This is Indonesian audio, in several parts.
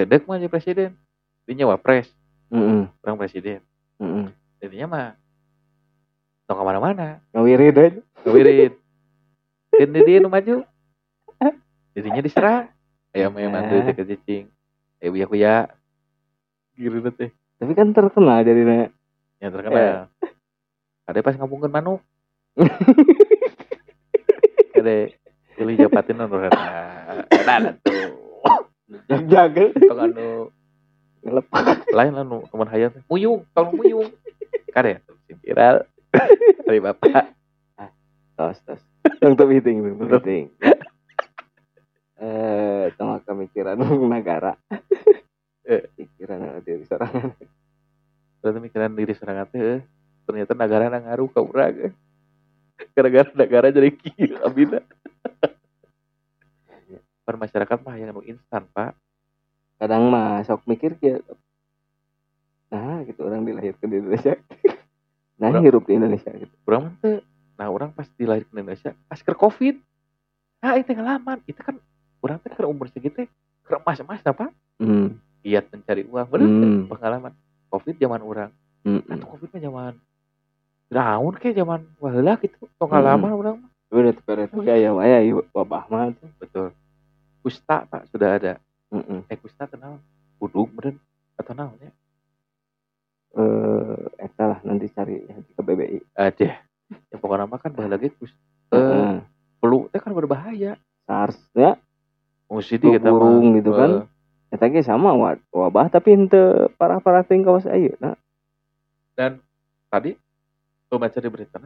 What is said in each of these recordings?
sedek mah jadi presiden dinya wapres Heeh. orang presiden Heeh. jadinya mah tong ke mana-mana Ngawirid aja. Kewirit. Kan dia nu maju. Jadinya diserang. Aya mah mantu teh ke cicing. Eh buya kuya. Gitu teh. Tapi kan terkenal jadi Yang terkenal. Ada pas ngabungkeun manuk. Ada pilih japatin rata. Ada tuh. Jaga Tong anu ngelepas. lain anu teman hayat. Muyung, tolong muyung. Kade sing viral. Dari bapak. Tos tos. Untuk meeting, untuk meeting. Eh, tengah kemikiran negara. Eh. Pikiran diri seorang. Berarti mikiran diri serangan teh eh, ternyata negara na ngaruh ka urang. eh. Gara-gara negara jadi kieu abina. Per masyarakat mah yang nu instan, Pak. Kadang mah sok mikir ya. Nah, gitu orang dilahirkan di Indonesia. Nah, Orang- hirup di Indonesia gitu. Mah teu. Nah, orang pas dilahirkan di Indonesia pas keur Covid. Nah, itu ngalaman. Itu kan urang teh keur umur segitu keur emas-emas apa? Hmm. Giat mencari uang. Bener teh, Hmm. pengalaman. Covid zaman orang. Hmm. Atau Covid mah zaman Daun kayak zaman waheula gitu. Tong ngalaman urang mah. Udah tuh tuh kayak ya wabah mah tuh. Betul. Kusta, Pak, sudah ada. Heeh. Eh, kusta kenal. Uduk, beren. Atau naonnya? Eh, eta lah nanti cari ya, ke BBI. Ada. Ya pokoknya mah kan bahala lagi kus. Eh, flu teh kan berbahaya. SARS ya, Mesti Flu kita burung gitu kan. Eh, eta ge sama wa- wabah tapi henteu parah-parah teuing kawas ayeuna. Nah, dan tadi lu baca di berita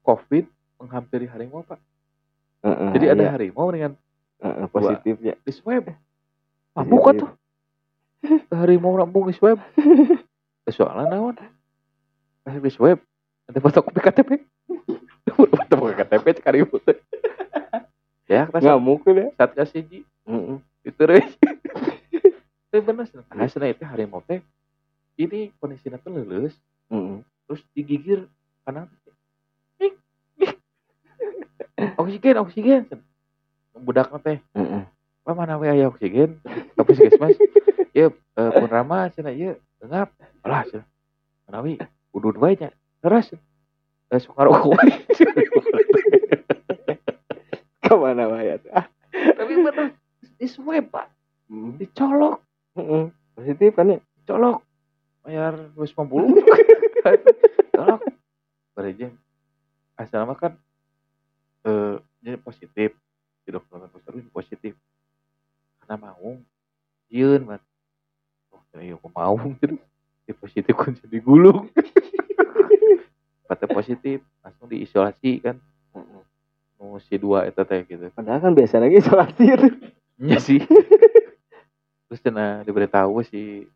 COVID menghampiri harimau pak. Jadi ada iya. harimau dengan Heeh, positif ya. di swab. Ah, buka tuh. harimau rampung di swab. Soalnya naon? Di swab. Ada fotokopi KTP. Fotokopi KTP cek harimau teh. Ya, kita Ngamuk ya. saat kasih ji. Itu deh. Tapi bener sih. Nah, setelah itu harimau teh. Ini kondisinya tuh lulus. Terus digigir kanan oksigen oksigen budak teh Apa mana we aya oksigen tapi sih mas ya eh, pun rama cina ya ngap. Alah cina menawi udut wae nya. Terus eh suka rokok Ka mana wae eta? tapi bener di swab pak. Hmm. dicolok. Heeh. Positif kan ya? colok bayar 250 colok berejen asal mah kan eh jadi positif positif kan jadi gulung kata positif langsung diisolasi kan mau si dua itu teh gitu Padahal kan biasa lagi isolasi. Iya sih. Terus cina diberitahu si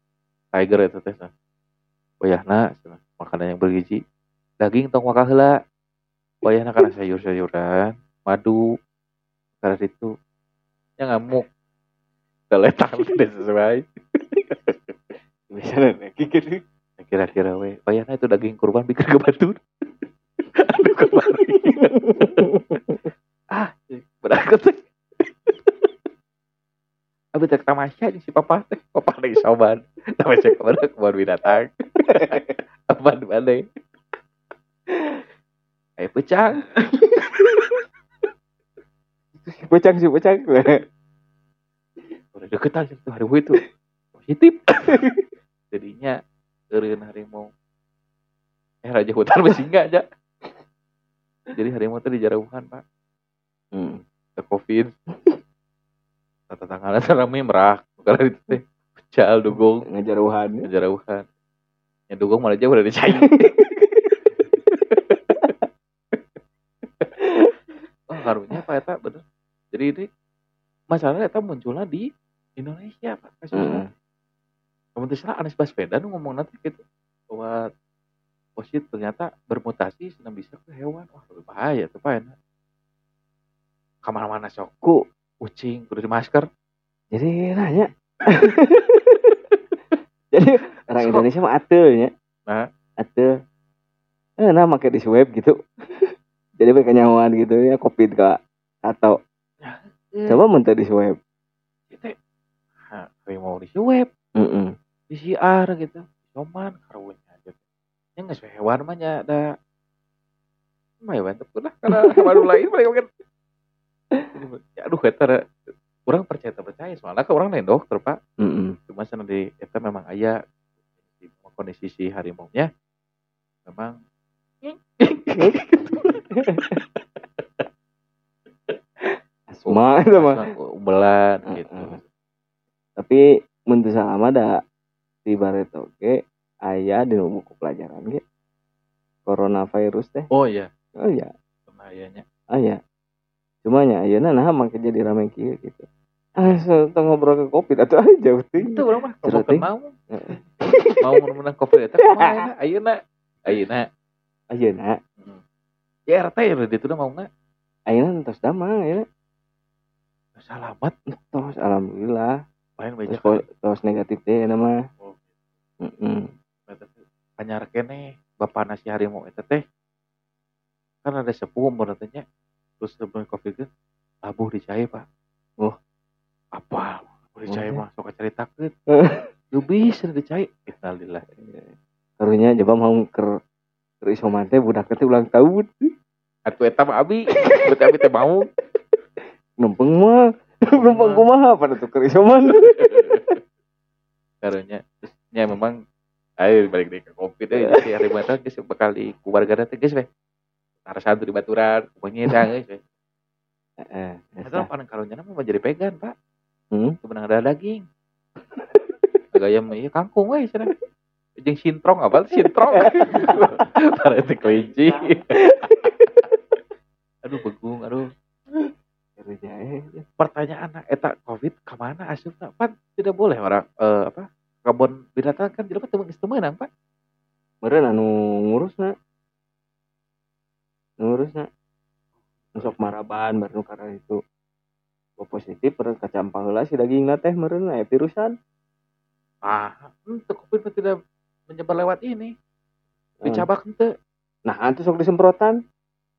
Tiger itu teh nah. Wayahna cenah, makanan yang bergizi. Daging tong wakah heula. Wayahna karena sayur-sayuran, madu, karena itu. Ya ngamuk. Teletan udah sesuai. Bisa lagi gitu. Kira-kira we, wayahna itu daging kurban bikin ke batur. Aduh kemari. ah, berangkat teh. Abi tek tamasya si papa teh, papa lagi soban. Tamasya ke mana kebun binatang. Apa di mana? Ayo pecang. Si pecang si pecang. Udah deketan sih harimau itu. Positif. Jadinya eureun harimau. Eh raja hutan masih enggak aja. Jadi harimau teh dijarauhan, Pak. Hmm. Ke Covid. Tata tangan rame merak. Karena itu teh pecal dugong. Ngejauhan ya. Kejarauhan. Ya dugong malah jauh dari cai. oh, karunya Pak Eta bener. Jadi ini masalahnya Eta munculnya di Indonesia Pak. Kasusnya. Heeh. Kemudian Anies Baswedan ngomong nanti gitu bahwa positif ternyata bermutasi senang bisa ke hewan. Wah bahaya tuh Pak Eta. Kamar-mana sok Ku kucing kudu di masker. jadi nanya. jadi orang Sok. Indonesia mah atel nya. Nah. Atel. Eh, nah make di swab gitu. jadi mereka nyawan gitu ya covid ka atau coba mun teu di swab. Itu ha, kayak mau di swab Heeh. PCR gitu. Cuman karunya aja. Ya nggak sesuai hewan mah ada. Mah ya mantep lah karena hewan lain mereka kan ya, aduh kata orang percaya tak percaya soalnya kan orang lain dokter pak. Heeh. cuma sana di eta memang ayah di kondisi si harimau nya memang. Asma itu mah. umbelan gitu. Tapi mun teu salama da di baret oge aya di buku pelajaran ge coronavirus teh. oh iya Oh iya, bahayanya aya. Cuma nya ayeuna nah make jadi rame kieu gitu. Ah, so, ngobrol ke kopi atuh aja penting. itu orang mah ting. mau mau menang covid eta kumaha ayeuna ayeuna Ayeuna, Hmm. ya RT ya udah itu mau nggak ayeuna tos damang ayeuna. selamat Tos alhamdulillah. Lain banyak tos negatif teh euna mah. Oh. Anyar kene bapak nasi harimau eta teh kan ada sepuh menurutnya terus sebelum covid kan labuh dicai pak Oh. apa labuh dicai Oh, mah sok ceritakeun lu bisa dicai innalillah Karunya coba mau ker ker isoman teh budak teh ulang tahun. atuh eta mah abi berarti abi teh mau Numpeng mah. Numpeng kumaha pada tuh ker isoman. karunya nya memang ayo balik deh ke covid deh jadi geus bakal di keluarga teh geus weh Tara satu di baturan, pokoknya geus weh. Heeh. Eta paling karunya mah jadi pegan, Pak. Hmm? sebenarnya ada daging gaya mah iya kangkung weh cenah jeung sintrong apa sintrong para itu kelinci aduh begung aduh eh. Pertanyaan nah, eta covid ke mana asupna pan tidak boleh orang eh, apa kebun binatang kan geus teu meunang pak Meureun anu ngurusna. Ngurusna. Sok maraban baru karena itu Gua positif pernah kacampa heula si dagingna teh meureun aya virusan. ah ente covid tidak menyebar lewat ini Hmm. dicabak ente Nah, itu sok disemprotan.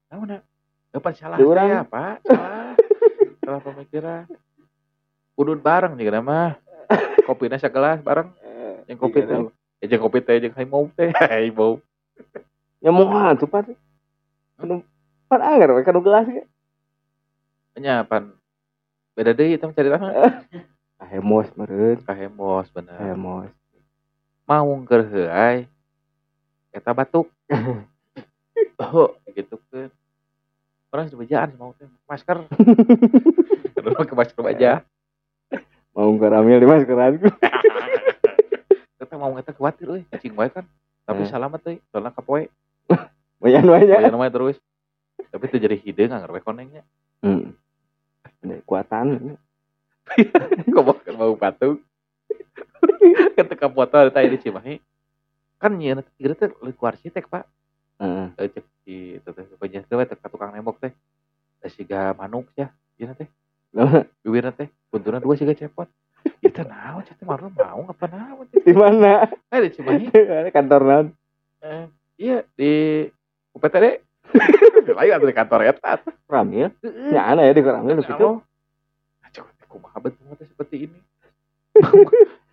naon Depan salah Di urang. saya, Pak. Salah. Salah pemikiran. Udut bareng juga nama. Kopinya segelas bareng. Yang kopi Iya, teh. Ya jeung kopi teh jeung haimau teh. Haimau. Ya moal tuh pan. Pan agar we kanu gelas ge. Nya pan beda deui eta mah carita mah. Hemos meureun. Ka hemos bener. Hemos. Mau heuai. Eta batuk. oh, gitu kan. Orang sudah bejaan mau masker. Terus pakai masker aja. Mau karamil di maskeran. Kita mau ngeta khawatir euy, cacing wae kan. Tapi Hmm. salamet euy, soalnya kapoe. Banyak banyak. Bayar namanya terus. Tapi itu jadi hideung nggak ngerwe konengnya. Hmm. Ada kuatan. Kok mau patung. Ketika foto ada tadi di Cimahi. Kan nyeun kira teh leuwih ku arsitek, Pak. Heeh. Eh, cek di itu teh teh teh tukang nembok teh. Da siga manuk ya. Ieu teh. Bibirna teh buntuna dua siga cepot. Itu naon cek teh marah mau apa naon teh. Di mana? Eh di Cimahi. Kantor naon? Eh, iya di UPTD. Lain atuh di kantor eta. Ramil. Ya ana ya di Ramil situ. Aduh, kumaha betul teh seperti ini.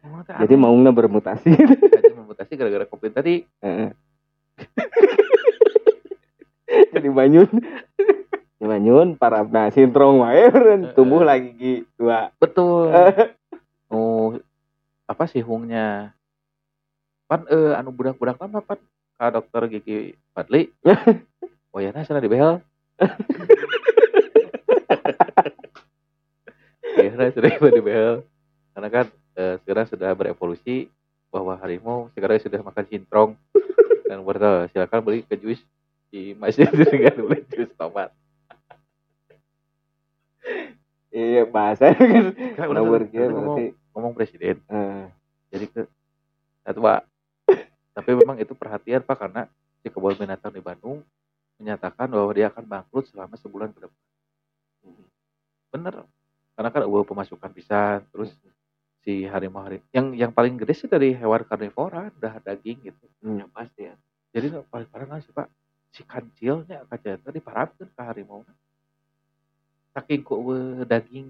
Mau teh Jadi maungna bermutasi. aja memutasi gara-gara covid tadi. Heeh. Jadi banyun. Di banyun parabna sintrong wae tumbuh lagi gi dua. Betul. Oh, apa sih hungnya? Pan eh anu budak-budak lama pan ka dokter gigi Fadli. oh ya nah sana di behel. Ya, nah, sudah di behel. Karena kan eh, sekarang sudah berevolusi bahwa harimau sekarang sudah makan sintrong dan bertahu silakan beli ke jus. Di masjid dengan beli jus tomat. Iya bahasa kan. Kan Udah udah berarti ngomong, ngomong presiden. eh, jadi ke satu pak. Tapi memang itu perhatian pak karena si kebun binatang di Bandung menyatakan bahwa dia akan bangkrut selama sebulan ke depan. Bener. Karena kan ada pemasukan bisa terus si harimau harimau yang yang paling gede sih dari hewan karnivora udah daging gitu. Ya pasti ya. jadi paling parah nggak sih pak? Si kancilnya kaca tadi parapkan ke harimau. Saking kok daging.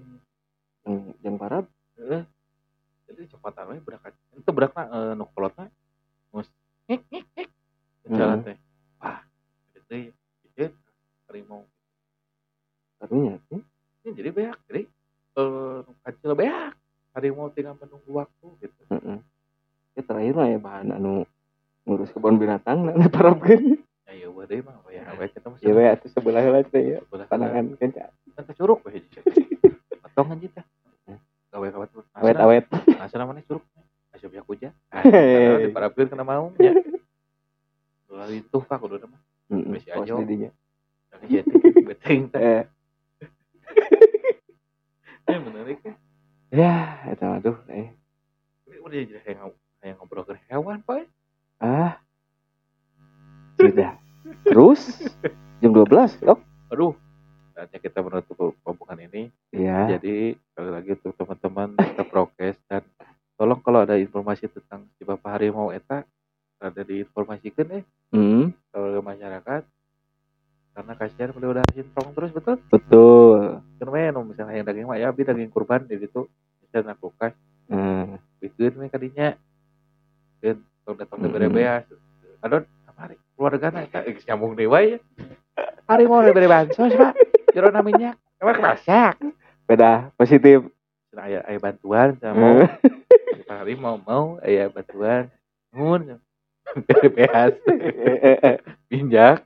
Yang, yang parah eh, jadi copotan we berak itu berakna eh, nu kolotna mus ngik ngik ngik. Jalan Hmm. teh. Wah gede gede harimau. Karunya tuh. ini jadi beak jadi eh kecil beak harimau tinggal menunggu waktu gitu Heeh. Ya terakhir mah ya bahan anu ngurus kebun binatang nah diparapkeun. ya iya wae mah ya we kita mah Ya we atuh sebelah heula teh ya. sebelah Panangan kenca. kan curug we hiji potong anjing teh gawe kawat Awet-awet. Asal namanya curug. Asal biak hujan. Hehehe. Di parapkeun kena mau ya. Lalu itu pak udah mah. Pos aja. di dinya. Tapi jadi beteng teh. Eh, Eh menarik ya. Ya mah aduh eh. Ini udah jadi kayak kayak ngobrol ke hewan pak. Ah. Sudah. Terus jam 12, Dok. Aduh. Saatnya kita menutup pembukaan ini. Iya. Jadi sekali lagi untuk teman-teman tetap prokes dan tolong kalau ada informasi tentang si bapak harimau eta ada diinformasikan eh Hmm, kalau ke masyarakat karena kasihan beliau udah sintrong terus betul betul. kan misalnya yang daging mah ya abi daging kurban di gitu misalnya kulkas Hmm. bikin we kadinya. Kan tong datang Mm-mm. dari beas adon kamari keluarga na eta geus nyambung deui wae hari mau dari bansos pak. Jero namanya kamar masak. Beda positif. Cenah aya aya bantuan Eh, Pak hari mau mau. Aya bantuan. Mun dari beas minyak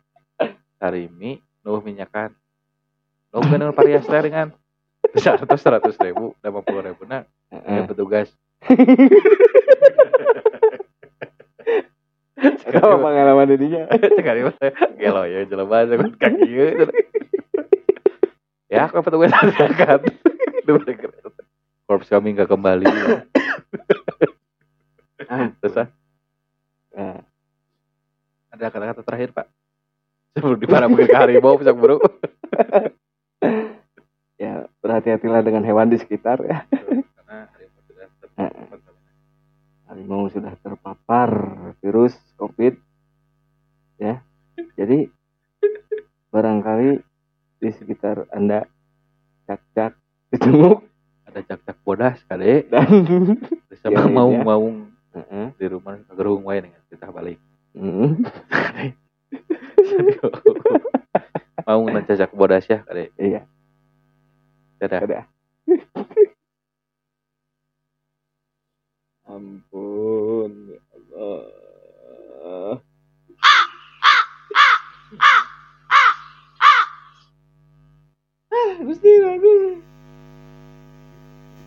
sarimi nuh minyakan nuh bener varias teh dengan seratus seratus ribu lima puluh ribu. Nah Heeh. ya petugas. Mah pengalaman didinya. sekali mah gelo ya jelema jeung kaki ieu ya aku petugas masyarakat korps kami nggak kembali. Terus ah, Nah, ada kata-kata terakhir pak? Sebelum diparahkan ke harimau bisa buru ya berhati-hatilah dengan hewan di sekitar ya. karena harimau sudah terpapar Harimau sudah terpapar virus COVID. Ya. Jadi barangkali di sekitar Anda cak-cak ditunggu ada cak-cak bodas kade dan sama Iya, mau iya. mau Heeh. di rumah gerung wae dengan kita balik Mm. mau ngecacak bodas ya kade Iya, Dadah. Dadah. Ampun, ya Allah. Ah, ah, ah, ah Gusti, bagus.